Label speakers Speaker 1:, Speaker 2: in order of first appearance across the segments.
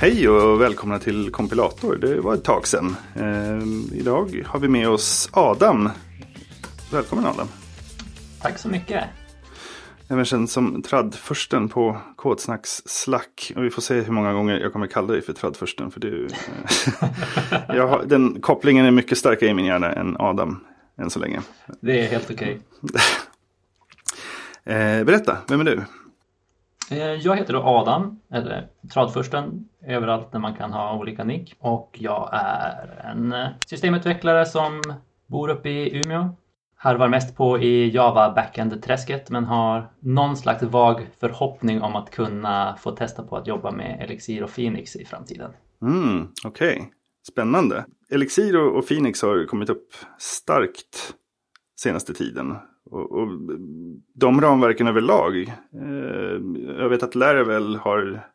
Speaker 1: Hej och välkomna till Kompilator. Det var ett tag sedan. Eh, idag har vi med oss Adam. Välkommen Adam.
Speaker 2: Tack så mycket.
Speaker 1: Även känd som traddförsten på Kodsnacks Slack. Och vi får se hur många gånger jag kommer kalla dig för traddförsten. För har, den kopplingen är mycket starkare i min hjärna än Adam än så länge.
Speaker 2: Det är helt okej.
Speaker 1: eh, berätta, vem är du?
Speaker 2: Eh, jag heter då Adam, eller Tradfursten, överallt där man kan ha olika nick. Och jag är en eh, systemutvecklare som bor uppe i Umeå. Harvar mest på i Java backend-träsket men har någon slags vag förhoppning om att kunna få testa på att jobba med Elixir och Phoenix i framtiden.
Speaker 1: Mm, Okej, okay. spännande. Elixir och Phoenix har kommit upp starkt senaste tiden. Och, och de ramverken överlag. Eh, jag vet att Laravel har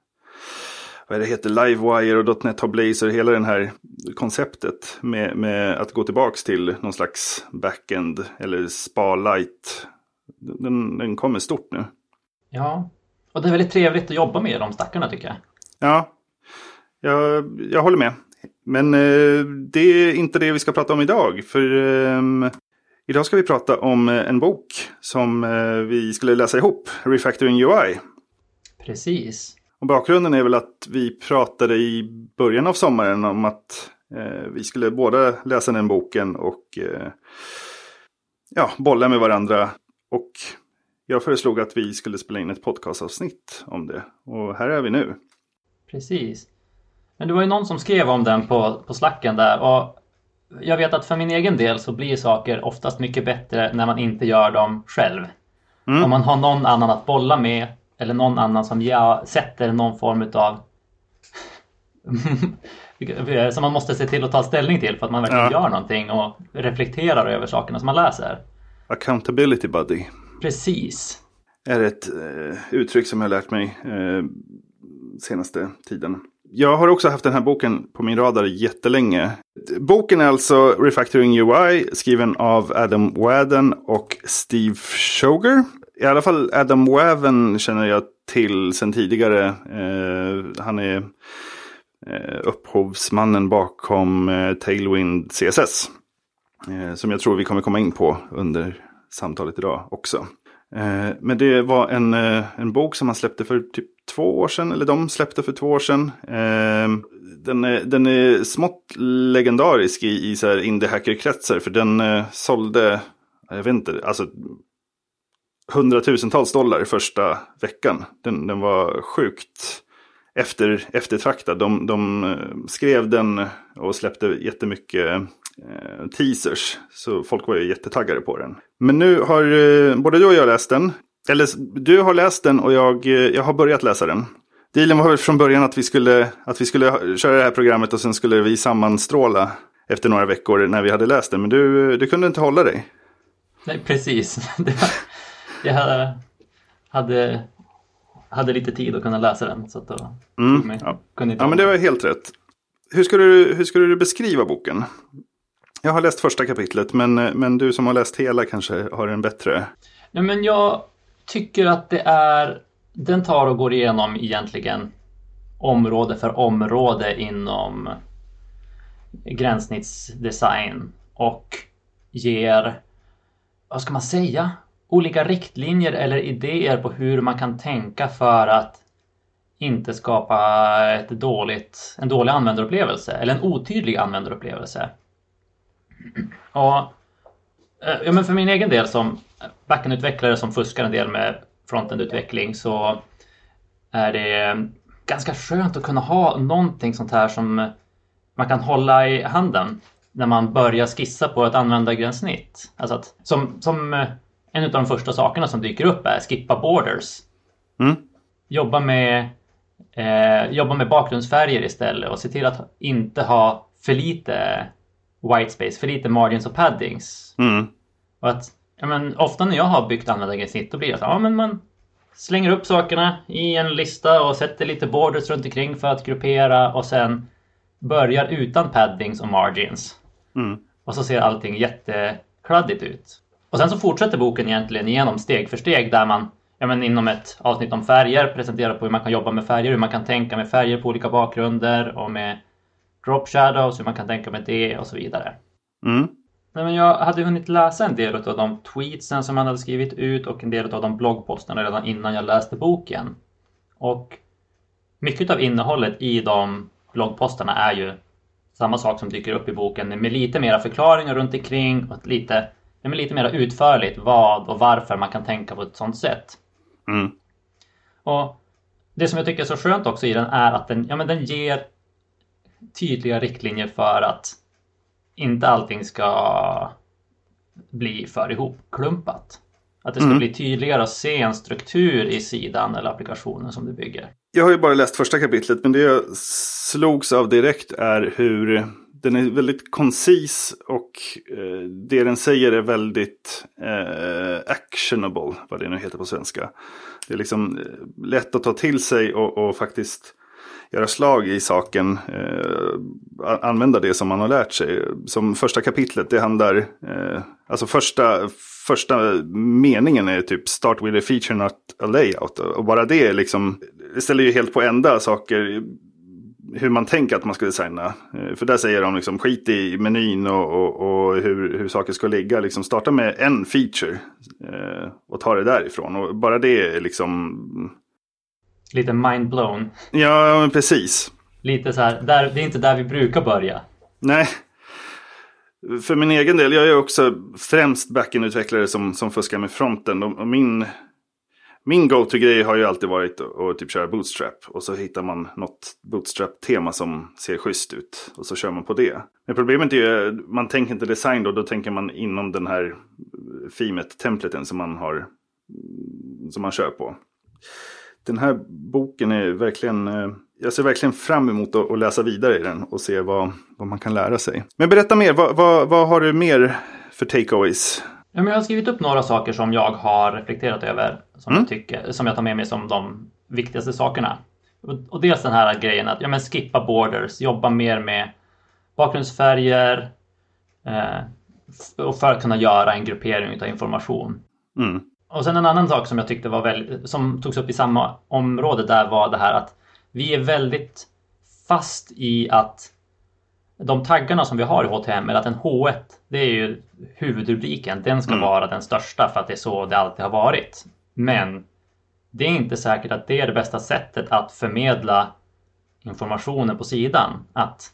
Speaker 1: vad det heter, Livewire och .NET har Blazor, hela det här konceptet med, med att gå tillbaka till någon slags backend eller spa-light. Den, den kommer stort nu.
Speaker 2: Ja, och det är väldigt trevligt att jobba med de stackarna tycker jag.
Speaker 1: Ja, jag, jag håller med. Men eh, det är inte det vi ska prata om idag. För eh, Idag ska vi prata om eh, en bok som eh, vi skulle läsa ihop, Refactoring UI.
Speaker 2: Precis.
Speaker 1: Och bakgrunden är väl att vi pratade i början av sommaren om att eh, vi skulle båda läsa den boken och eh, ja, bolla med varandra. Och jag föreslog att vi skulle spela in ett podcastavsnitt om det. Och här är vi nu.
Speaker 2: Precis. Men det var ju någon som skrev om den på, på slacken där. Och jag vet att för min egen del så blir saker oftast mycket bättre när man inte gör dem själv. Mm. Om man har någon annan att bolla med eller någon annan som jag sätter någon form av som man måste se till att ta ställning till för att man verkligen ja. gör någonting och reflekterar över sakerna som man läser.
Speaker 1: Accountability buddy.
Speaker 2: Precis.
Speaker 1: Är ett eh, uttryck som jag har lärt mig eh, senaste tiden. Jag har också haft den här boken på min radar jättelänge. Boken är alltså Refactoring UI skriven av Adam Wadden och Steve Shoger. I alla fall Adam Waven känner jag till sedan tidigare. Eh, han är eh, upphovsmannen bakom eh, Tailwind CSS. Eh, som jag tror vi kommer komma in på under samtalet idag också. Eh, men det var en, eh, en bok som han släppte för typ två år sedan, eller de släppte för två år sedan. Eh, den, är, den är smått legendarisk i, i så här indie-hackerkretsar, för den eh, sålde, jag vet inte, alltså hundratusentals dollar första veckan. Den, den var sjukt efter, eftertraktad. De, de eh, skrev den och släppte jättemycket eh, teasers. Så folk var ju jättetaggade på den. Men nu har eh, både du och jag läst den. Eller du har läst den och jag, eh, jag har börjat läsa den. Dealen var från början att vi, skulle, att vi skulle köra det här programmet och sen skulle vi sammanstråla efter några veckor när vi hade läst den. Men du, du kunde inte hålla dig.
Speaker 2: Nej, precis. jag hade, hade lite tid att kunna läsa den. Så att då
Speaker 1: mm, ja. kunde ja, men det var helt rätt. Hur skulle, du, hur skulle du beskriva boken? Jag har läst första kapitlet, men, men du som har läst hela kanske har en bättre...
Speaker 2: Nej, men jag tycker att det är... Den tar och går igenom egentligen område för område inom gränssnittsdesign och ger, vad ska man säga, olika riktlinjer eller idéer på hur man kan tänka för att inte skapa ett dåligt, en dålig användarupplevelse eller en otydlig användarupplevelse. Och, eh, ja, men för min egen del som backendutvecklare som fuskar en del med frontendutveckling så är det ganska skönt att kunna ha någonting sånt här som man kan hålla i handen när man börjar skissa på ett användargränssnitt. Alltså att, som, som eh, en av de första sakerna som dyker upp är skippa borders. Mm. Jobba, med, eh, jobba med bakgrundsfärger istället och se till att inte ha för lite white space, för lite margins och paddings. Mm. Och att, ja, men, ofta när jag har byggt användargränssnitt då blir det så ja men man, slänger upp sakerna i en lista och sätter lite borders runt omkring för att gruppera och sen börjar utan paddings och margins.
Speaker 1: Mm.
Speaker 2: Och så ser allting jättekladdigt ut. Och sen så fortsätter boken egentligen igenom steg för steg där man ja, men inom ett avsnitt om färger presenterar på hur man kan jobba med färger, hur man kan tänka med färger på olika bakgrunder och med drop shadows, hur man kan tänka med det och så vidare.
Speaker 1: Mm.
Speaker 2: Nej, men jag hade hunnit läsa en del av de tweetsen som han hade skrivit ut och en del av de bloggposterna redan innan jag läste boken. Och mycket av innehållet i de bloggposterna är ju samma sak som dyker upp i boken med lite mera förklaringar runt omkring och lite, men lite mer utförligt vad och varför man kan tänka på ett sånt sätt.
Speaker 1: Mm.
Speaker 2: Och Det som jag tycker är så skönt också i den är att den, ja, men den ger tydliga riktlinjer för att inte allting ska bli för ihopklumpat. Att det ska
Speaker 1: Mm.
Speaker 2: bli tydligare att se en struktur i sidan eller applikationen som du bygger.
Speaker 1: Jag har ju bara läst första kapitlet, men det jag slogs av direkt är hur den är väldigt koncis och eh, det den säger är väldigt eh, actionable, vad det nu heter på svenska. Det är liksom eh, lätt att ta till sig och, och faktiskt göra slag i saken, eh, använda det som man har lärt sig. Som första kapitlet, det handlar, eh, alltså första, första meningen är typ start with a feature not a layout. Och bara det liksom, det ställer ju helt på ända saker, hur man tänker att man ska designa. Eh, För där säger de liksom skit i menyn och, och, och hur, hur saker ska ligga. Liksom starta med en feature eh, och ta det därifrån. Och bara det är liksom,
Speaker 2: Lite mind-blown.
Speaker 1: ja men precis.
Speaker 2: Lite så här, där, det är inte där vi brukar börja.
Speaker 1: Nej. För min egen del, jag är också främst backend-utvecklare som, som fuskar med fronten. Och, och min, min go-to-grej har ju alltid varit att, att typ köra bootstrap. Och så hittar man något bootstrap-tema som ser schysst ut. Och så kör man på det. Men problemet är ju, man tänker inte design då, då tänker man inom den här Fimet-templaten som man har, som man kör på. Den här boken är verkligen, eh, jag ser verkligen fram emot att, att läsa vidare i den och se vad, vad man kan lära sig. Men berätta mer, vad, vad, vad har du mer för takeaways?
Speaker 2: Ja, men jag har skrivit upp några saker som jag har reflekterat över. Som,
Speaker 1: Mm.
Speaker 2: jag, tycker, som jag tar med mig som de viktigaste sakerna. Och, dels den här grejen att ja, men skippa borders, jobba mer med bakgrundsfärger. Eh, och för att kunna göra en gruppering av information.
Speaker 1: Mm.
Speaker 2: Och sen en annan sak som jag tyckte var väldigt, som togs upp i samma område där var det här att vi är väldigt fast i att de taggarna som vi har i HTML, att en H1, det är ju huvudrubriken, den ska
Speaker 1: Mm.
Speaker 2: vara den största för att det är så det alltid har varit. Men det är inte säkert att det är det bästa sättet att förmedla informationen på sidan. Att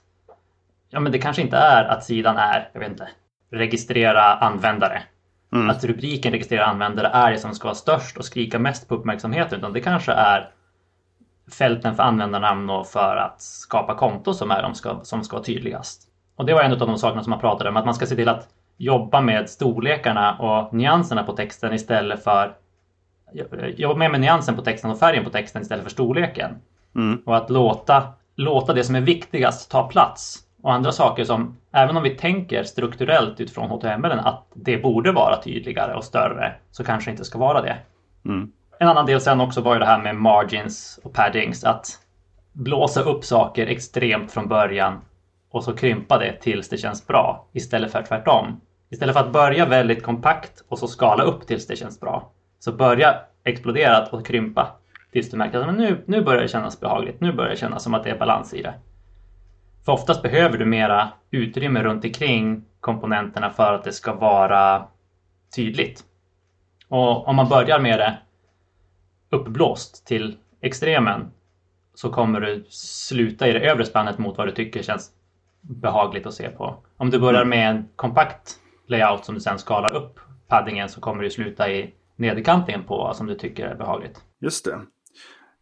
Speaker 2: ja, men det kanske inte är att sidan är, jag vet inte, registrera användare.
Speaker 1: Mm.
Speaker 2: Att rubriken registrera användare är det som ska vara störst och skrika mest på uppmärksamheten. Utan det kanske är fälten för användarnamn och för att skapa konto som är de ska, som ska vara tydligast. Och det var en av de sakerna som man pratade om, att man ska se till att jobba med storlekarna och nyanserna på texten istället för jobba mer med nyansen på texten och färgen på texten istället för storleken.
Speaker 1: Mm.
Speaker 2: Och att låta, låta det som är viktigast ta plats. Och andra saker som, även om vi tänker strukturellt utifrån HTML att det borde vara tydligare och större, så kanske inte ska vara det.
Speaker 1: Mm.
Speaker 2: En annan del sen också var ju det här med margins och paddings. Att blåsa upp saker extremt från början och så krympa det tills det känns bra. Istället för tvärtom. Istället för att börja väldigt kompakt och så skala upp tills det känns bra. Så börja exploderat och krympa tills du märker att nu, nu börjar det kännas behagligt. Nu börjar det kännas som att det är balans i det. För oftast behöver du mera utrymme runt omkring komponenterna för att det ska vara tydligt. Och om man börjar med det uppblåst till extremen så kommer du sluta i det övre spannet mot vad du tycker känns behagligt att se på. Om du börjar med en kompakt layout som du sen skalar upp paddingen så kommer du sluta i nederkantingen på vad som du tycker är behagligt.
Speaker 1: Just det.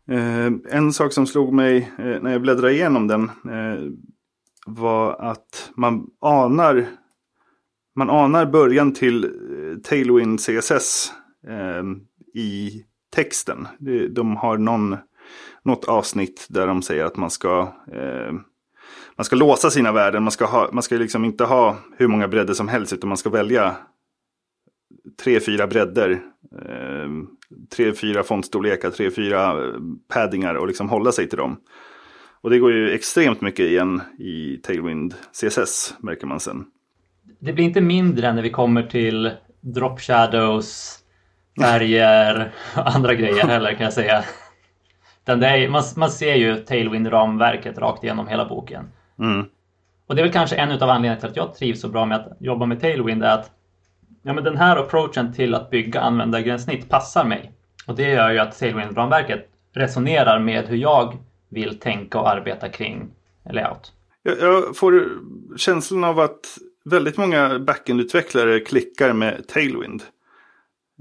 Speaker 1: Eh, en sak som slog mig eh, när jag bläddrade igenom den eh, var att man anar man anar början till Tailwind CSS i texten. De har någon, något avsnitt där de säger att man ska eh, man ska låsa sina värden. Man ska, ha, man ska liksom inte ha hur många bredder som helst utan man ska välja tre, fyra bredder eh, tre, fyra fontstorlekar, tre, fyra eh, paddingar och liksom hålla sig till dem. Och det går ju extremt mycket igen i Tailwind CSS märker man sen.
Speaker 2: Det blir inte mindre när vi kommer till drop shadows, färger och andra grejer heller kan jag säga. är, man, man ser ju Tailwind-ramverket rakt igenom hela boken.
Speaker 1: Mm.
Speaker 2: Och det är väl kanske en av anledningarna till att jag trivs så bra med att jobba med Tailwind är att ja, men den här approachen till att bygga användargränssnitt passar mig. Och det gör ju att Tailwind-ramverket resonerar med hur jag vill tänka och arbeta kring layout.
Speaker 1: Jag, jag får känslan av att väldigt många backend-utvecklare klickar med Tailwind.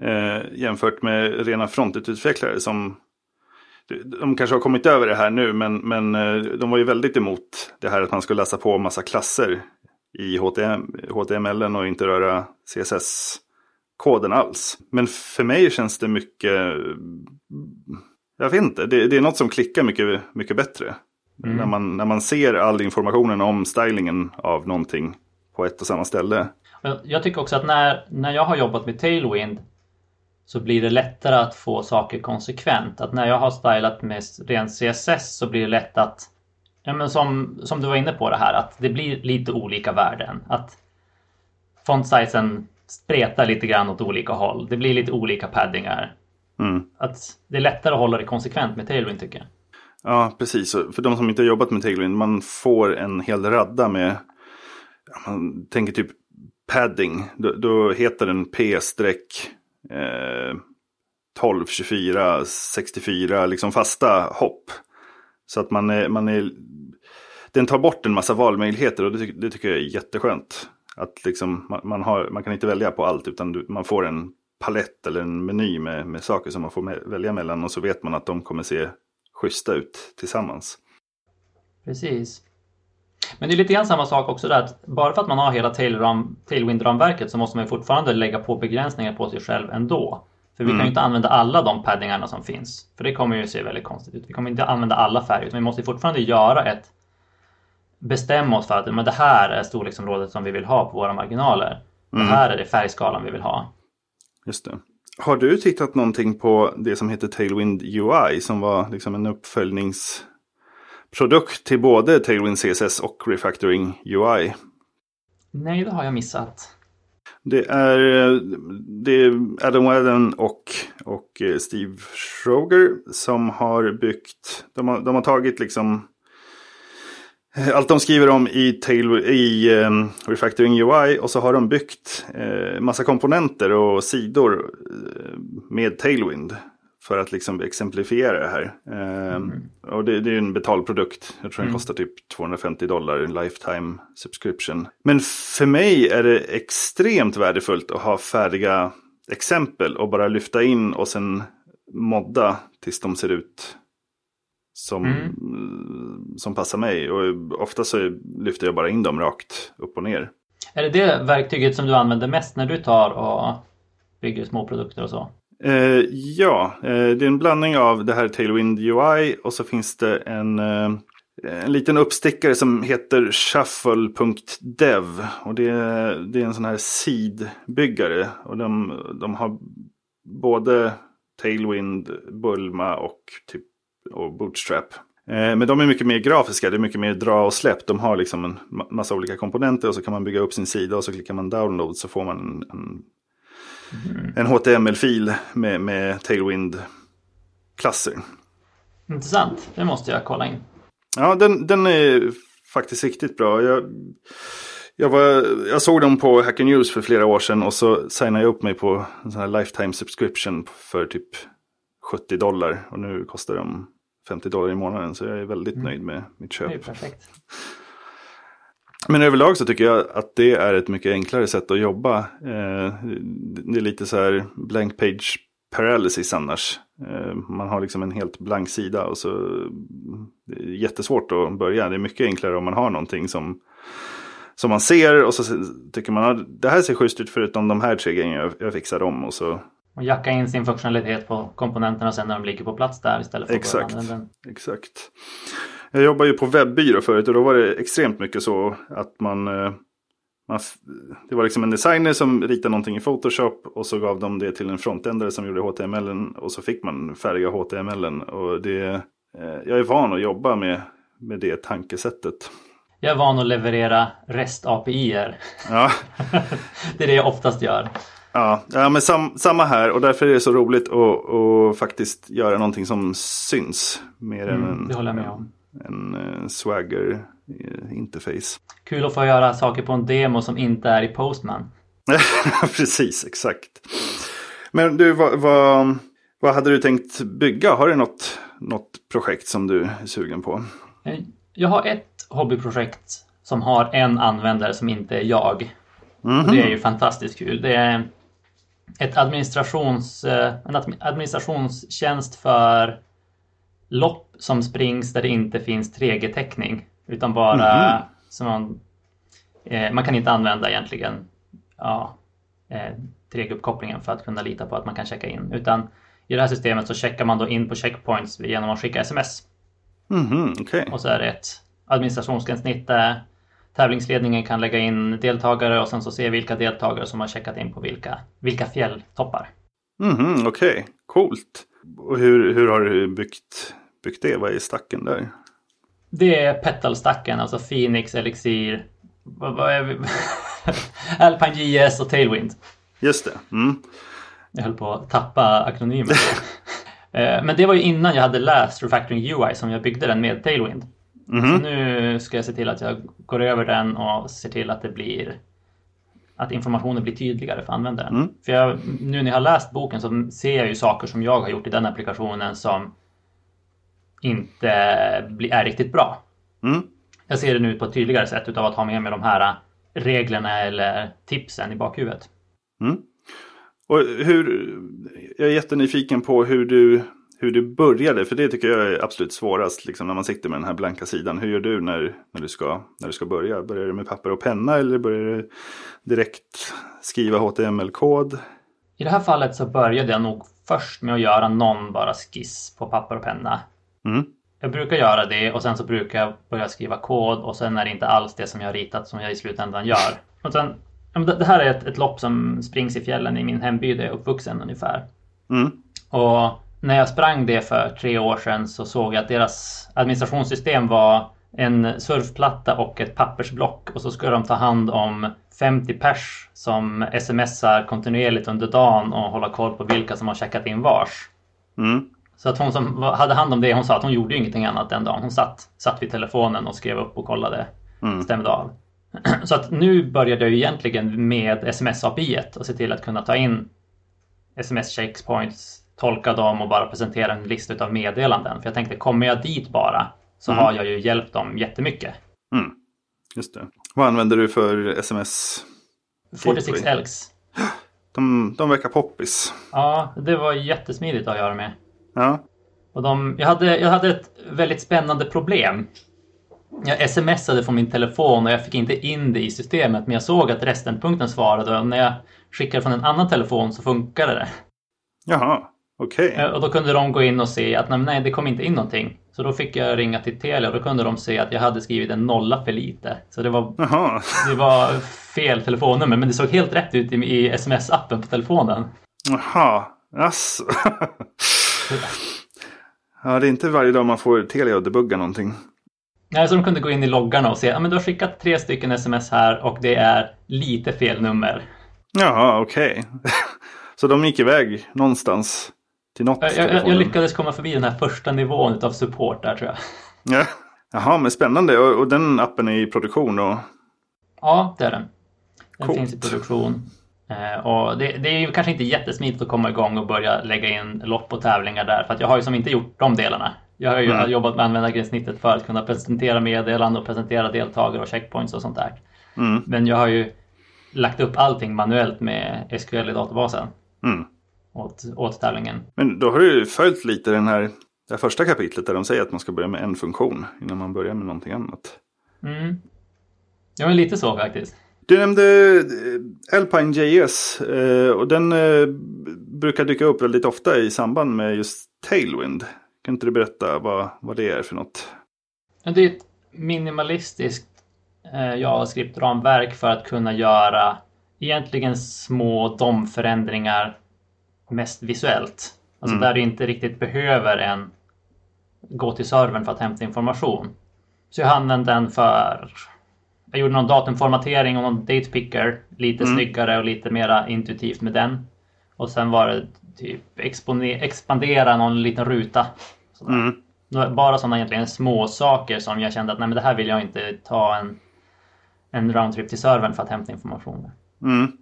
Speaker 1: Eh, jämfört med rena frontet-utvecklare som de kanske har kommit över det här nu, men, men eh, de var ju väldigt emot det här att man skulle läsa på massa klasser i HTM, HTML och inte röra CSS-koden alls. Men för mig känns det mycket, jag vet inte, det, det är något som klickar mycket, mycket bättre. Mm. När, man, när man ser all informationen om stylingen av någonting på ett och samma ställe.
Speaker 2: Jag tycker också att när, när jag har jobbat med Tailwind så blir det lättare att få saker konsekvent. Att när jag har stylat med ren CSS så blir det lätt att, ja men som, som du var inne på det här, att det blir lite olika värden. Att fontsizen spretar lite grann åt olika håll. Det blir lite olika paddingar.
Speaker 1: Mm.
Speaker 2: Att det är lättare att hålla det konsekvent med Tailwind tycker jag.
Speaker 1: Ja, precis. För de som inte har jobbat med Tailwind, man får en hel radda med, man tänker typ padding, då, då heter den P-streck eh, 12, 24, 64 liksom fasta hopp. Så att man är, man är, den tar bort en massa valmöjligheter och det, det tycker jag är jätteskönt. Att liksom, man, man, har, man kan inte välja på allt utan du, man får en palett eller en meny med, med saker som man får med, välja mellan och så vet man att de kommer se schyssta ut tillsammans.
Speaker 2: Precis. Men det är lite grann samma sak också där att bara för att man har hela Tailwind-ramverket så måste man fortfarande lägga på begränsningar på sig själv ändå. För vi mm. kan ju inte använda alla de paddingarna som finns. För det kommer ju se väldigt konstigt ut. Vi kommer inte använda alla färger utan vi måste fortfarande göra ett bestämma oss för att men det här är storleksområdet som vi vill ha på våra marginaler. Mm. Det här är det färgskalan vi vill ha.
Speaker 1: Just det. Har du tittat någonting på det som heter Tailwind UI som var liksom en uppföljnings produkt till både Tailwind CSS och Refactoring UI.
Speaker 2: Nej, det har jag missat.
Speaker 1: Det är, det är Adam Whedon och, och eh, Steve Schroger som har byggt, de har, de har tagit liksom eh, allt de skriver om i, Tail, i um, Refactoring UI och så har de byggt uh, massa komponenter och sidor uh, med Tailwind. För att liksom exemplifiera det här. Mm. och det, det, är en betalprodukt. Jag tror den mm. kostar typ 250 dollar, en lifetime subscription. Men för mig är det extremt värdefullt att ha färdiga exempel och bara lyfta in och sen modda tills de ser ut som, mm. som passar mig. Och ofta så lyfter jag bara in dem rakt upp och ner.
Speaker 2: Är det det verktyget som du använder mest när du tar och bygger små produkter och så?
Speaker 1: Eh, ja, eh, det är en blandning av det här Tailwind UI och så finns det en, eh, en liten uppstickare som heter shuffle.dev. Och det, det är en sån här sidbyggare. Och de, de har både Tailwind, Bulma och, typ, och Bootstrap. Eh, men de är mycket mer grafiska, det är mycket mer dra och släpp. De har liksom en massa olika komponenter och så kan man bygga upp sin sida och så klickar man download så får man en, en Mm. En HTML-fil med, med Tailwind-klasser.
Speaker 2: Intressant, det måste jag kolla in.
Speaker 1: Ja, den, den är faktiskt riktigt bra. Jag, jag, var, jag såg dem på Hacker News för flera år sedan och så signade jag upp mig på en sån här lifetime subscription för typ 70 dollar. Och nu kostar de 50 dollar i månaden så jag är väldigt mm. nöjd med mitt köp.
Speaker 2: Det är perfekt.
Speaker 1: Men överlag så tycker jag att det är ett mycket enklare sätt att jobba. Eh, det är lite så här blank page paralysis annars. Eh, man har liksom en helt blank sida och så det är jättesvårt att börja. Det är mycket enklare om man har någonting som, som man ser och så tycker man att det här ser schysst ut förutom de här tre grejerna jag, jag fixar dem och så
Speaker 2: och jacka in sin funktionalitet på komponenterna sen när de ligger på plats där istället för
Speaker 1: Exakt, exakt. Jag jobbade ju på webbyrå förut och då var det extremt mycket så att man, eh, man, det var liksom en designer som ritade någonting i Photoshop och så gav de det till en frontändare som gjorde HTML och så fick man färdiga HTML. Och det, eh, jag är van att jobba med, med det tankesättet.
Speaker 2: Jag är van att leverera REST-API-er.
Speaker 1: Ja.
Speaker 2: det är det jag oftast gör.
Speaker 1: Ja, ja men sam, samma här och därför är det så roligt att, att faktiskt göra någonting som syns. Mer
Speaker 2: Mm,
Speaker 1: än en,
Speaker 2: det håller jag med om.
Speaker 1: En, eh, swagger eh, interface.
Speaker 2: Kul att få göra saker på en demo som inte är i Postman.
Speaker 1: Precis, exakt. Men du, vad, vad, vad hade du tänkt bygga? Har du något, något projekt som du är sugen på?
Speaker 2: Eh, Jag har ett hobbyprojekt som har en användare som inte är jag. Och det är ju fantastiskt kul. Det är ett administrations, en admi- administrationstjänst för lopp som springs där det inte finns 3G-täckning. Utan bara som man, eh, man kan inte använda egentligen ja, eh, 3G-uppkopplingen för att kunna lita på att man kan checka in. Utan i det här systemet så checkar man då in på checkpoints genom att skicka sms.
Speaker 1: Mhm, okej.
Speaker 2: Och så är det ett administrationsgränssnitt där tävlingsledningen kan lägga in deltagare och sen så se vilka deltagare som har checkat in på vilka, vilka fjälltoppar.
Speaker 1: Mhm, okej, coolt. Och hur, hur har du byggt, byggt det? Vad är stacken där?
Speaker 2: Det är petalstacken, alltså Phoenix, Elixir? Alpine JS och Tailwind.
Speaker 1: Just det. Mm.
Speaker 2: Jag höll på att tappa akronymer. Eh, Men det var ju innan jag hade läst Refactoring UI som jag byggde den med Tailwind.
Speaker 1: Mhm.
Speaker 2: Så nu ska jag se till att jag går över den och ser till att det blir att informationen blir tydligare för användaren.
Speaker 1: Mm.
Speaker 2: För jag, nu när jag har läst boken så ser jag ju saker som jag har gjort i den applikationen som inte är riktigt bra.
Speaker 1: Mm.
Speaker 2: Jag ser det nu på ett tydligare sätt utav att ha med mig de här reglerna eller tipsen i bakhuvudet.
Speaker 1: Mm. Och hur, jag är jättenyfiken på hur du, hur du började. För det tycker jag är absolut svårast. Liksom, när man sitter med den här blanka sidan. Hur gör du när, när, du ska, när du ska börja? Börjar du med papper och penna eller börjar du direkt skriva HTML-kod?
Speaker 2: I det här fallet så började jag nog först med att göra någon bara skiss på papper och penna.
Speaker 1: Mm.
Speaker 2: Jag brukar göra det och sen så brukar jag börja skriva kod och sen är det inte alls det som jag har ritat som jag i slutändan gör. Och sen, det här är ett, ett lopp som springs i fjällen i min hemby där jag är uppvuxen ungefär.
Speaker 1: Mm.
Speaker 2: Och när jag sprang det för tre år sedan så såg jag att deras administrationssystem var en surfplatta och ett pappersblock och så ska de ta hand om 50 pers som smsar kontinuerligt under dagen och hålla koll på vilka som har checkat in vars.
Speaker 1: Mm.
Speaker 2: Så att hon som hade hand om det, hon sa att hon gjorde ju ingenting annat den dagen. Hon satt, satt vid telefonen och skrev upp och kollade,
Speaker 1: Mm.
Speaker 2: stämde av. Så att nu började jag ju egentligen med sms-API och se till att kunna ta in sms-checkpoints, tolka dem och bara presentera en lista av meddelanden. För jag tänkte, kommer jag dit bara så
Speaker 1: Mm.
Speaker 2: har jag ju hjälpt dem jättemycket.
Speaker 1: Mm. Just det. Vad använder du för sms?
Speaker 2: 46 Elks.
Speaker 1: De, de verkar poppis.
Speaker 2: Ja, det var jättesmidigt att göra med.
Speaker 1: Ja.
Speaker 2: Och de, jag, hade, jag hade ett väldigt spännande problem. Jag smsade från min telefon och jag fick inte in det i systemet men jag såg att resten-punkten svarade och när jag skickade från en annan telefon så funkade det.
Speaker 1: Jaha, okej.
Speaker 2: Eh, Och då kunde de gå in och se att nej, nej, det kom inte in någonting. Så då fick jag ringa till Telia och då kunde de se att jag hade skrivit en nolla för lite. Så det var, det var fel telefonnummer men det såg helt rätt ut i, i sms-appen på telefonen.
Speaker 1: Jaha. Alltså. ja, det är inte varje dag man får Telia att debugga någonting.
Speaker 2: Nej, så de kunde gå in i loggarna och se att du har skickat tre stycken sms här och det är lite fel nummer.
Speaker 1: Jaha, okej. Så de gick iväg någonstans till något.
Speaker 2: Jag, jag, jag lyckades komma förbi den här första nivån av support där tror jag.
Speaker 1: Ja. Jaha, men spännande. Och, och den appen är i produktion och...
Speaker 2: Ja, det är den. Den
Speaker 1: Coolt.
Speaker 2: finns i produktion. Eh, och det, det är ju kanske inte jättesmidigt att komma igång och börja lägga in lopp och tävlingar där. För att jag har ju som inte gjort de delarna. Jag har ju
Speaker 1: Mm.
Speaker 2: jobbat med användargränssnittet för att kunna presentera meddelanden och presentera deltagare och checkpoints och sånt där.
Speaker 1: Mm.
Speaker 2: Men jag har ju lagt upp allting manuellt med SQL i databasen
Speaker 1: Mm.
Speaker 2: Åt, åt tävlingen.
Speaker 1: Men då har du ju följt lite den här, det här första kapitlet där de säger att man ska börja med en funktion innan man börjar med någonting annat.
Speaker 2: Mm. Ja, men lite så faktiskt.
Speaker 1: Du nämnde eh, Alpine JS eh, och den eh, brukar dyka upp väldigt ofta i samband med just Tailwind. Kan inte du berätta vad, vad det är för något?
Speaker 2: Det är ett minimalistiskt JavaScript-ramverk för att kunna göra egentligen små DOM-förändringar mest visuellt. Alltså
Speaker 1: Mm.
Speaker 2: där du inte riktigt behöver en gå till servern för att hämta information. Så jag använde den för jag gjorde någon datumformatering och någon date picker. Lite
Speaker 1: Mm.
Speaker 2: snyggare och lite mera intuitivt med den. Och sen var det typ expandera någon liten ruta.
Speaker 1: Mm.
Speaker 2: Bara sådana egentligen små saker som jag kände att nej men det här vill jag inte ta en, en roundtrip till servern för att hämta information.
Speaker 1: Mm.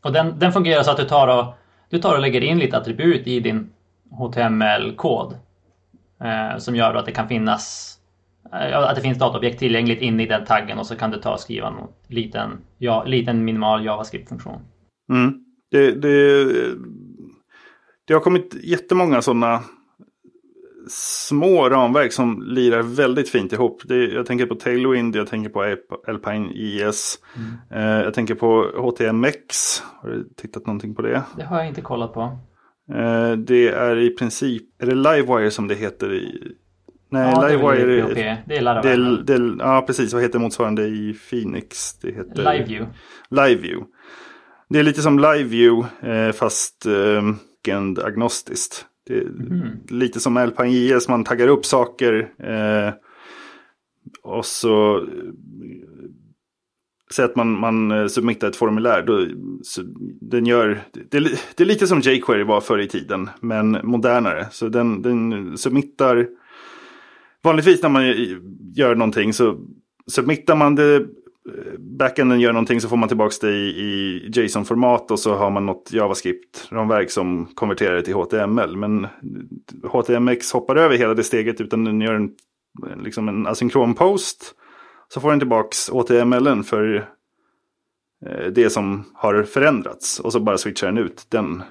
Speaker 1: Och
Speaker 2: Och den, den fungerar så att du tar, och, du tar och lägger in lite attribut i din HTML-kod. Eh, som gör att det kan finnas eh, att det finns dataobjekt tillgängligt inne i den taggen och så kan du ta och skriva någon liten, ja, liten minimal JavaScript-funktion.
Speaker 1: Mm. Det, det, det har kommit jättemånga sådana små ramverk som lirar väldigt fint ihop. Det, jag tänker på Tailwind, jag tänker på Alp- Alpine IS. Eh, jag tänker på HTMX. Har du tittat någonting på det?
Speaker 2: Det har jag inte kollat på.
Speaker 1: Eh, det är i princip, är det Livewire som det heter i... Nej,
Speaker 2: ja, det är
Speaker 1: Livewire
Speaker 2: väl
Speaker 1: är...
Speaker 2: Det är
Speaker 1: Det,
Speaker 2: Laravel.
Speaker 1: det, ja, precis. Vad heter motsvarande i Phoenix? Det heter...
Speaker 2: LiveView.
Speaker 1: LiveView. Det är lite som LiveView eh, fast eh, agnostiskt. Det
Speaker 2: Mhm.
Speaker 1: lite som Alpine JS, man taggar upp saker. Eh, och så eh, Säg att man, man eh, submittar ett formulär. Då, den gör, det, det är lite som jQuery var förr i tiden, men modernare. Så den, den submittar... Vanligtvis när man gör någonting så submittar man det. Backenden gör någonting så får man tillbaka det i, i JSON-format och så har man något JavaScript-ramverk som konverterar det till HTML. Men HTMX hoppar över hela det steget utan den gör en, liksom en asynkron post. Så får den tillbaks HTMLen för eh, det som har förändrats. Och så bara switchar den ut den,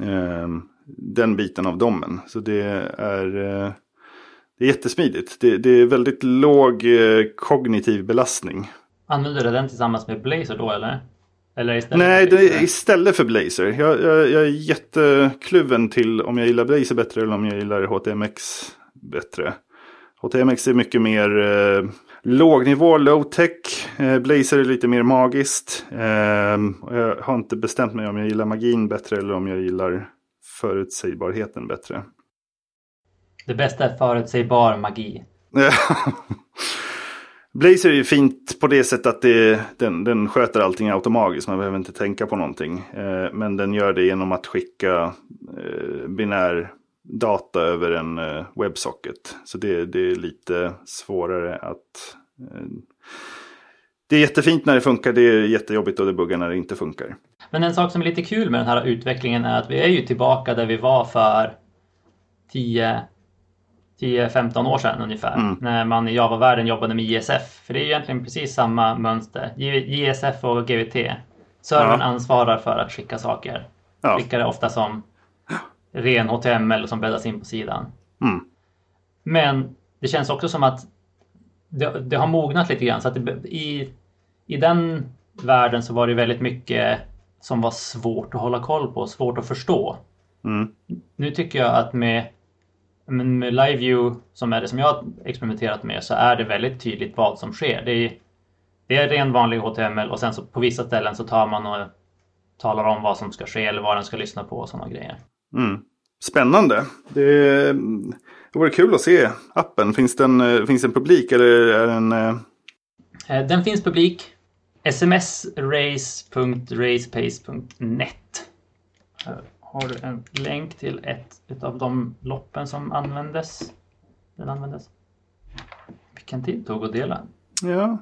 Speaker 1: eh, den biten av domen. Så det är, eh, det är jättesmidigt. Det, det är väldigt låg eh, kognitiv belastning.
Speaker 2: Använder du den tillsammans med Blazor då eller? Eller istället
Speaker 1: Nej,
Speaker 2: för
Speaker 1: det istället för Blazor. Jag, jag, jag är jättekluven till om jag gillar Blazor bättre eller om jag gillar HTMX bättre. HTMX är mycket mer eh, lågnivå, low-tech. Eh, Blazor är lite mer magiskt. Eh, jag har inte bestämt mig om jag gillar magin bättre eller om jag gillar förutsägbarheten bättre.
Speaker 2: Det bästa är förutsägbar magi.
Speaker 1: Blazor är ju fint på det sättet att det, den, den sköter allting automatiskt. Man behöver inte tänka på någonting. Eh, men den gör det genom att skicka eh, binär data över en eh, webbsocket. Så det, det är lite svårare att... Eh, det är jättefint när det funkar. Det är jättejobbigt och det buggar när det inte funkar.
Speaker 2: Men en sak som är lite kul med den här utvecklingen är att vi är ju tillbaka där vi var för 10 10-15 år sedan ungefär.
Speaker 1: Mm.
Speaker 2: När man i Java-världen jobbade med JSF. För det är egentligen precis samma mönster. JSF och GVT. Servern
Speaker 1: Ja.
Speaker 2: ansvarar för att skicka saker.
Speaker 1: Ja.
Speaker 2: Skickar det ofta som ren HTML som bäddas in på sidan.
Speaker 1: Mm.
Speaker 2: Men det känns också som att det, det har mognat lite grann. Så det, i, I den världen så var det väldigt mycket som var svårt att hålla koll på, svårt att förstå.
Speaker 1: Mm.
Speaker 2: Nu tycker jag att med, med med LiveView, som är det som jag har experimenterat med, så är det väldigt tydligt vad som sker. Det är, det är ren vanlig HTML och sen så på vissa ställen så tar man och talar om vad som ska ske eller vad den ska lyssna på och sådana grejer.
Speaker 1: Mm. Spännande. Det, det vore kul att se appen. Finns den, finns den publik eller är den... eh,
Speaker 2: Eh, Den finns publik. smsrace.racepace.net har du en länk till ett av de loppen som användes. Den användes. Vilken tid tog att dela?
Speaker 1: Ja,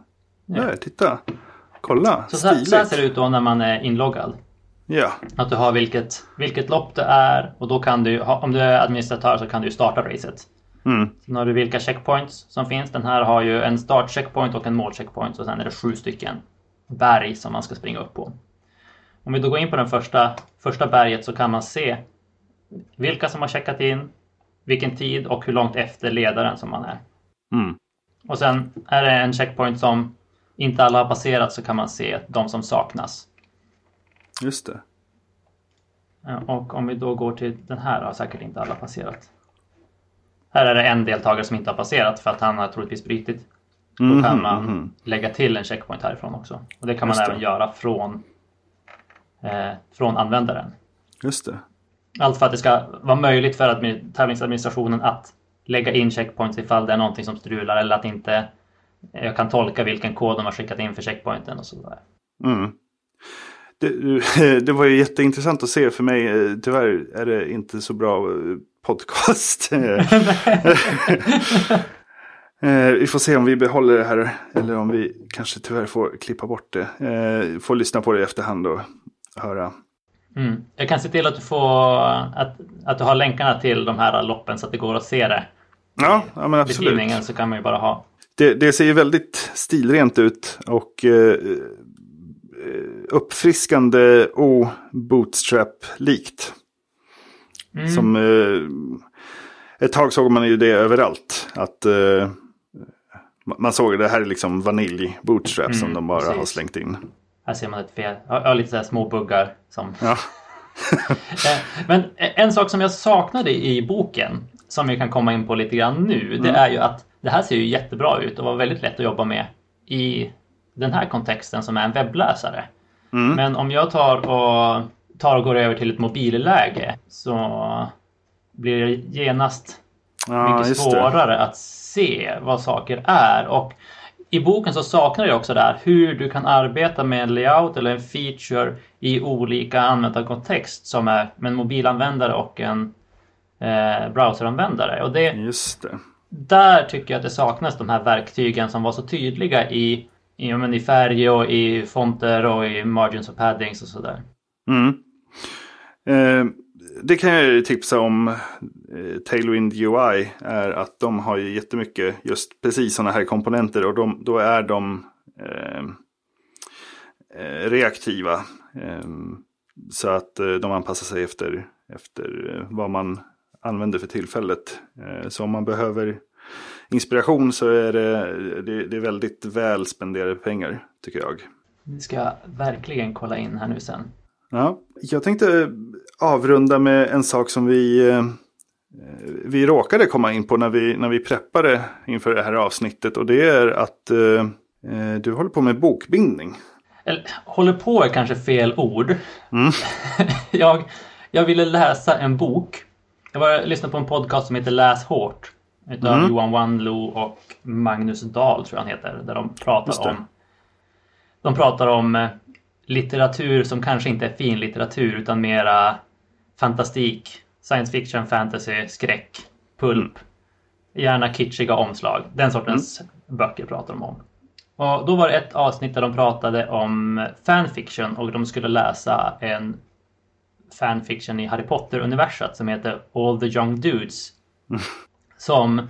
Speaker 2: Ja.
Speaker 1: där, titta. Kolla,
Speaker 2: Så,
Speaker 1: stiligt.
Speaker 2: så här ser det ut då när man är inloggad.
Speaker 1: Ja,
Speaker 2: Att du har vilket, vilket lopp det är och då kan du, om du är administratör så kan du starta racet.
Speaker 1: mm.
Speaker 2: Sen har du vilka checkpoints som finns. Den här har ju en start checkpoint och en mål checkpoint och sen är det sju stycken berg som man ska springa upp på. Om vi då går in på den första, första berget så kan man se vilka som har checkat in, vilken tid och hur långt efter ledaren som man är.
Speaker 1: Mm.
Speaker 2: Och sen är det en checkpoint som inte alla har passerat så kan man se de som saknas.
Speaker 1: just det.
Speaker 2: Och om vi då går till den här har säkert inte alla passerat. Här är det en deltagare som inte har passerat för att han har troligtvis brutit. Då kan man
Speaker 1: mhm.
Speaker 2: lägga till en checkpoint härifrån också. Och det kan man
Speaker 1: Just det.
Speaker 2: även göra från, från användaren.
Speaker 1: Just det.
Speaker 2: Allt för att det ska vara möjligt för admi- tävlingsadministrationen att lägga in checkpoints ifall det är någonting som strular eller att inte jag kan tolka vilken kod de har skickat in för checkpointen och sådär.
Speaker 1: Mm. Det, det var ju jätteintressant att se för mig. eh, Tyvärr är det inte så bra eh, podcast. Eh, Vi får se om vi behåller det här eller om vi kanske tyvärr får klippa bort det. Eh, Får lyssna på det i efterhand och höra.
Speaker 2: Mm. Jag kan se till att du får att, att du har länkarna till de här loppen så att det går att se det.
Speaker 1: Ja, ja men absolut.
Speaker 2: Beskrivningen så kan man ju bara ha.
Speaker 1: Det, det ser ju väldigt stilrent ut och eh, eh, uppfriskande o-bootstrap-likt.
Speaker 2: Mm.
Speaker 1: Som, eh, ett tag såg man ju det överallt. Att eh, man såg det här är liksom vanilj bootstrap
Speaker 2: Mm,
Speaker 1: som de bara har
Speaker 2: precis.
Speaker 1: slängt in.
Speaker 2: Här ser man ett fel. Ja, lite så här små buggar. Som...
Speaker 1: Ja.
Speaker 2: Eh, Men en sak som jag saknade i boken, som vi kan komma in på lite grann nu, det
Speaker 1: Mm.
Speaker 2: är ju att det här ser ju jättebra ut och var väldigt lätt att jobba med i den här kontexten som är en webbläsare.
Speaker 1: Mm.
Speaker 2: Men om jag tar och, tar och går över till ett mobilläge så blir det genast
Speaker 1: Ja,
Speaker 2: mycket
Speaker 1: just det.
Speaker 2: svårare att se vad saker är. Och i boken så saknar jag också där hur du kan arbeta med en layout eller en feature i olika användarkontext som är med en mobilanvändare och en eh, browseranvändare. Och det,
Speaker 1: Just det.
Speaker 2: där tycker jag att det saknas de här verktygen som var så tydliga i, i, men i färg och i fonter och i margins och paddings och sådär.
Speaker 1: Mm. Eh, det kan jag tipsa om. Eh, Tailwind UI är att de har ju jättemycket just precis sådana här komponenter och de, då är de eh, eh, reaktiva. Eh, så att eh, de anpassar sig efter, efter eh, vad man använder för tillfället. Eh, så om man behöver inspiration så är det, det, det är väldigt väl spenderade pengar tycker jag.
Speaker 2: Det ska jag verkligen kolla in här nu sen.
Speaker 1: Ja, jag tänkte avrunda med en sak som vi, eh, vi råkade komma in på när vi, när vi preppade inför det här avsnittet. Och det är att eh, eh, du håller på med bokbindning.
Speaker 2: Eller, håller på är kanske fel ord.
Speaker 1: Mm.
Speaker 2: jag, jag ville läsa en bok. Jag var lyssnade på en podcast som heter Läs hårt. Utav
Speaker 1: Mm.
Speaker 2: Johan Wanlo och Magnus Dahl tror jag han heter. Där de pratar om De pratar om eh, litteratur som kanske inte är fin litteratur utan mera fantastik, science fiction, fantasy, skräck, pulp.
Speaker 1: Mm.
Speaker 2: Gärna kitschiga omslag. Den sortens böcker pratar de om. Och då var det ett avsnitt där de pratade om fanfiction och de skulle läsa en fanfiction i Harry Potter-universat som heter All the Young Dudes. Som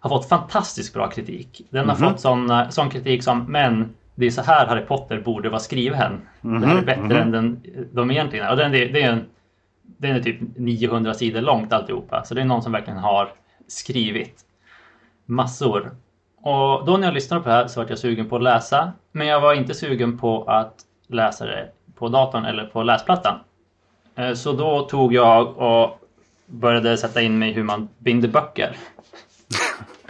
Speaker 2: har fått fantastiskt bra kritik. Den har
Speaker 1: Mhm.
Speaker 2: fått sån, sån kritik som men det är så här Harry Potter borde vara skriven. Det här är
Speaker 1: Mhm,
Speaker 2: bättre
Speaker 1: mhm.
Speaker 2: än den, de egentligen är. Och den, det, det är en, den är typ 900 sidor långt alltihopa. Så det är någon som verkligen har skrivit massor. Och då när jag lyssnade på det här så var jag sugen på att läsa. Men jag var inte sugen på att läsa det på datorn eller på läsplattan. Eh, Så då tog jag och började sätta in mig hur man binder böcker.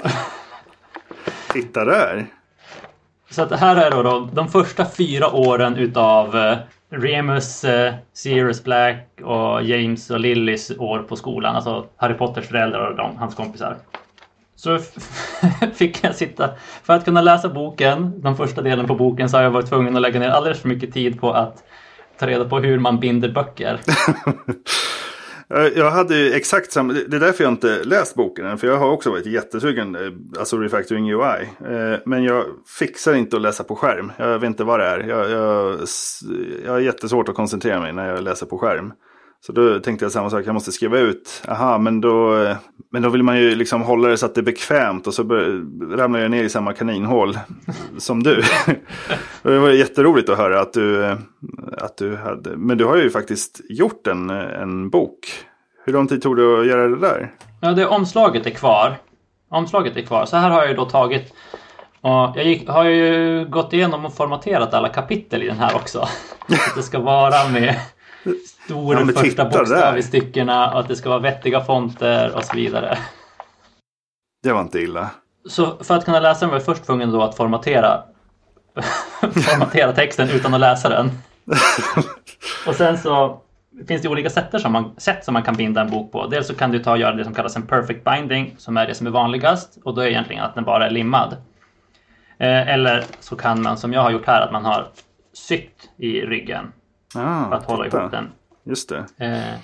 Speaker 1: Titta där.
Speaker 2: Så att det här är då de, de första fyra åren utav eh, Remus, eh, Sirius Black och James och Lillys år på skolan. Alltså Harry Potters föräldrar och de, hans kompisar. Så fick jag sitta, för att kunna läsa boken, den första delen på boken, så har jag varit tvungen att lägga ner alldeles för mycket tid på att ta reda på hur man binder böcker.
Speaker 1: Eh, jag hade ju exakt samma, det är därför jag inte läst boken än. För jag har också varit jättesugen, eh, alltså refactoring UI. Eh, men jag fixar inte att läsa på skärm. Jag vet inte vad det är. Jag, jag, jag har jättesvårt att koncentrera mig när jag läser på skärm. Så då tänkte jag samma sak, jag måste skriva ut. Aha, men då, men då vill man ju liksom hålla det så att det är bekvämt. Och så ramlar jag ner i samma kaninhål som du. Det var jätteroligt att höra att du, att du hade. Men du har ju faktiskt gjort en, en bok. Hur lång tid tog det att göra det där?
Speaker 2: Ja, det omslaget är kvar. Omslaget är kvar. Så här har jag ju då tagit och jag gick, har ju gått igenom och formaterat alla kapitel i den här också. Att det ska vara med stor
Speaker 1: Ja,
Speaker 2: första bokstav
Speaker 1: där.
Speaker 2: i styckena och att det ska vara vettiga fonter och så vidare.
Speaker 1: Det var inte illa.
Speaker 2: Så för att kunna läsa den var jag först tvungen då att formatera, formatera texten utan att läsa den. och sen så finns det olika sätt som, man, sätt som man kan binda en bok på. Dels så kan du ta och göra det som kallas en perfect binding som är det som är vanligast och då är egentligen att den bara är limmad. Eh, eller så kan man som jag har gjort här att man har sytt i ryggen
Speaker 1: Ah,
Speaker 2: för att hålla
Speaker 1: titta.
Speaker 2: ihop den.
Speaker 1: Just det.
Speaker 2: Eh,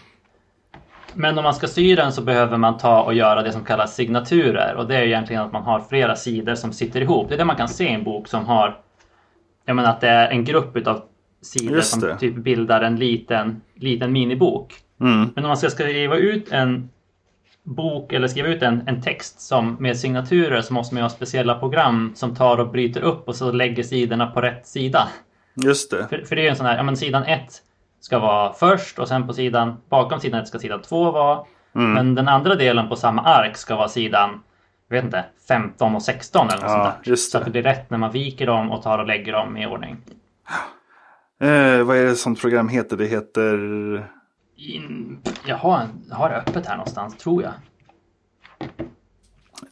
Speaker 2: Men om man ska sy den så behöver man ta och göra det som kallas signaturer och det är egentligen att man har flera sidor som sitter ihop. Det är det man kan se i en bok som har Jag menar att det är en grupp utav sidor som typ bildar en liten, liten minibok.
Speaker 1: Mm.
Speaker 2: Men om man ska skriva ut en bok eller skriva ut en, en text som med signaturer så måste man ha speciella program som tar och bryter upp och så lägger sidorna på rätt sida.
Speaker 1: Just det.
Speaker 2: För, för det är ju en sån här, ja men sidan 1 ska vara först och sen på sidan bakom sidan 1 ska sidan 2 vara.
Speaker 1: Mm.
Speaker 2: Men den andra delen på samma ark ska vara sidan, jag vet inte, 15 och 16 eller något
Speaker 1: Ja,
Speaker 2: sånt där. Så att det blir rätt när man viker dem och tar och lägger dem i ordning.
Speaker 1: Eh, vad är det sånt program heter? Det heter...
Speaker 2: In, jag, har, jag har det öppet här någonstans, tror jag.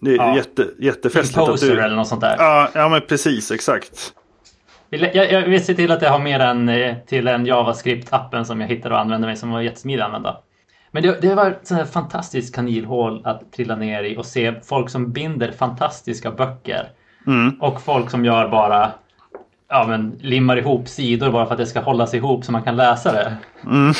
Speaker 1: Det är
Speaker 2: Ja.
Speaker 1: jätte, jättefestligt att
Speaker 2: Composer
Speaker 1: du...
Speaker 2: eller något sånt där.
Speaker 1: Ja, ja, men precis. Exakt.
Speaker 2: Jag, jag vill se till att jag har med den eh, till en JavaScript-appen som jag hittade och använde mig som var jättesmidig att använda. Men det, det var ett sånt fantastiskt kaninhål att trilla ner i och se folk som binder fantastiska böcker.
Speaker 1: Mm.
Speaker 2: Och folk som gör bara ja, men, limmar ihop sidor bara för att det ska hållas ihop så man kan läsa det.
Speaker 1: Mm.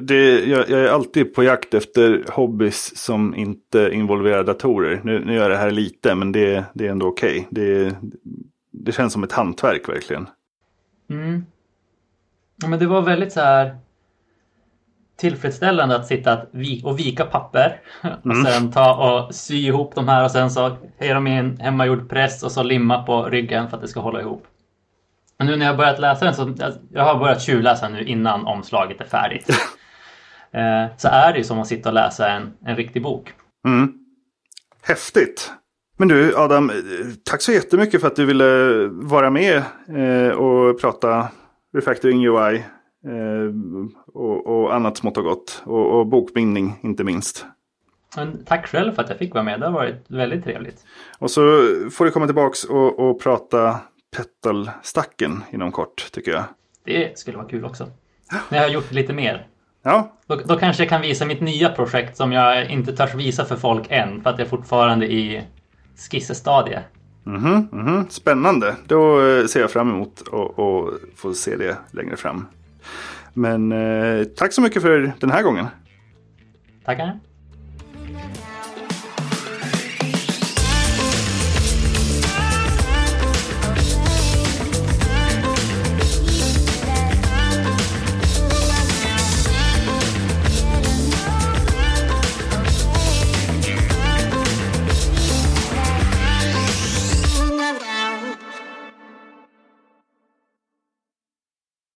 Speaker 1: Det, jag, jag är alltid på jakt efter hobbys som inte involverar datorer. Nu, nu gör jag det här lite, men det, det är ändå okej. Det, det känns som ett hantverk verkligen.
Speaker 2: Mm. Men det var väldigt så här tillfredsställande att sitta och vika papper och sen ta och sy ihop de här och sen så är de i en hemmagjord press och så limma på ryggen för att det ska hålla ihop. Men nu när jag börjat läsa den så jag har börjat tjuvläsa nu innan omslaget är färdigt. eh, så är det ju som att sitta och läsa en, en riktig bok.
Speaker 1: Mm. Häftigt. Men du Adam, eh, tack så jättemycket för att du ville vara med eh, och prata Refactoring UI. Eh, och, och annat smått och gott. Och, och bokbindning inte minst.
Speaker 2: Men tack själv för att jag fick vara med. Det har varit väldigt trevligt.
Speaker 1: Och så får du komma tillbaks och, och prata petalstacken inom kort tycker jag.
Speaker 2: Det skulle vara kul också. När jag har gjort lite mer.
Speaker 1: Ja,
Speaker 2: Då, då kanske jag kan visa mitt nya projekt som jag inte törs visa för folk än för att jag är fortfarande i skissestadie.
Speaker 1: mhm, mhm. spännande. Då eh, ser jag fram emot att få se det längre fram. Men eh, tack så mycket för den här gången.
Speaker 2: Tackar.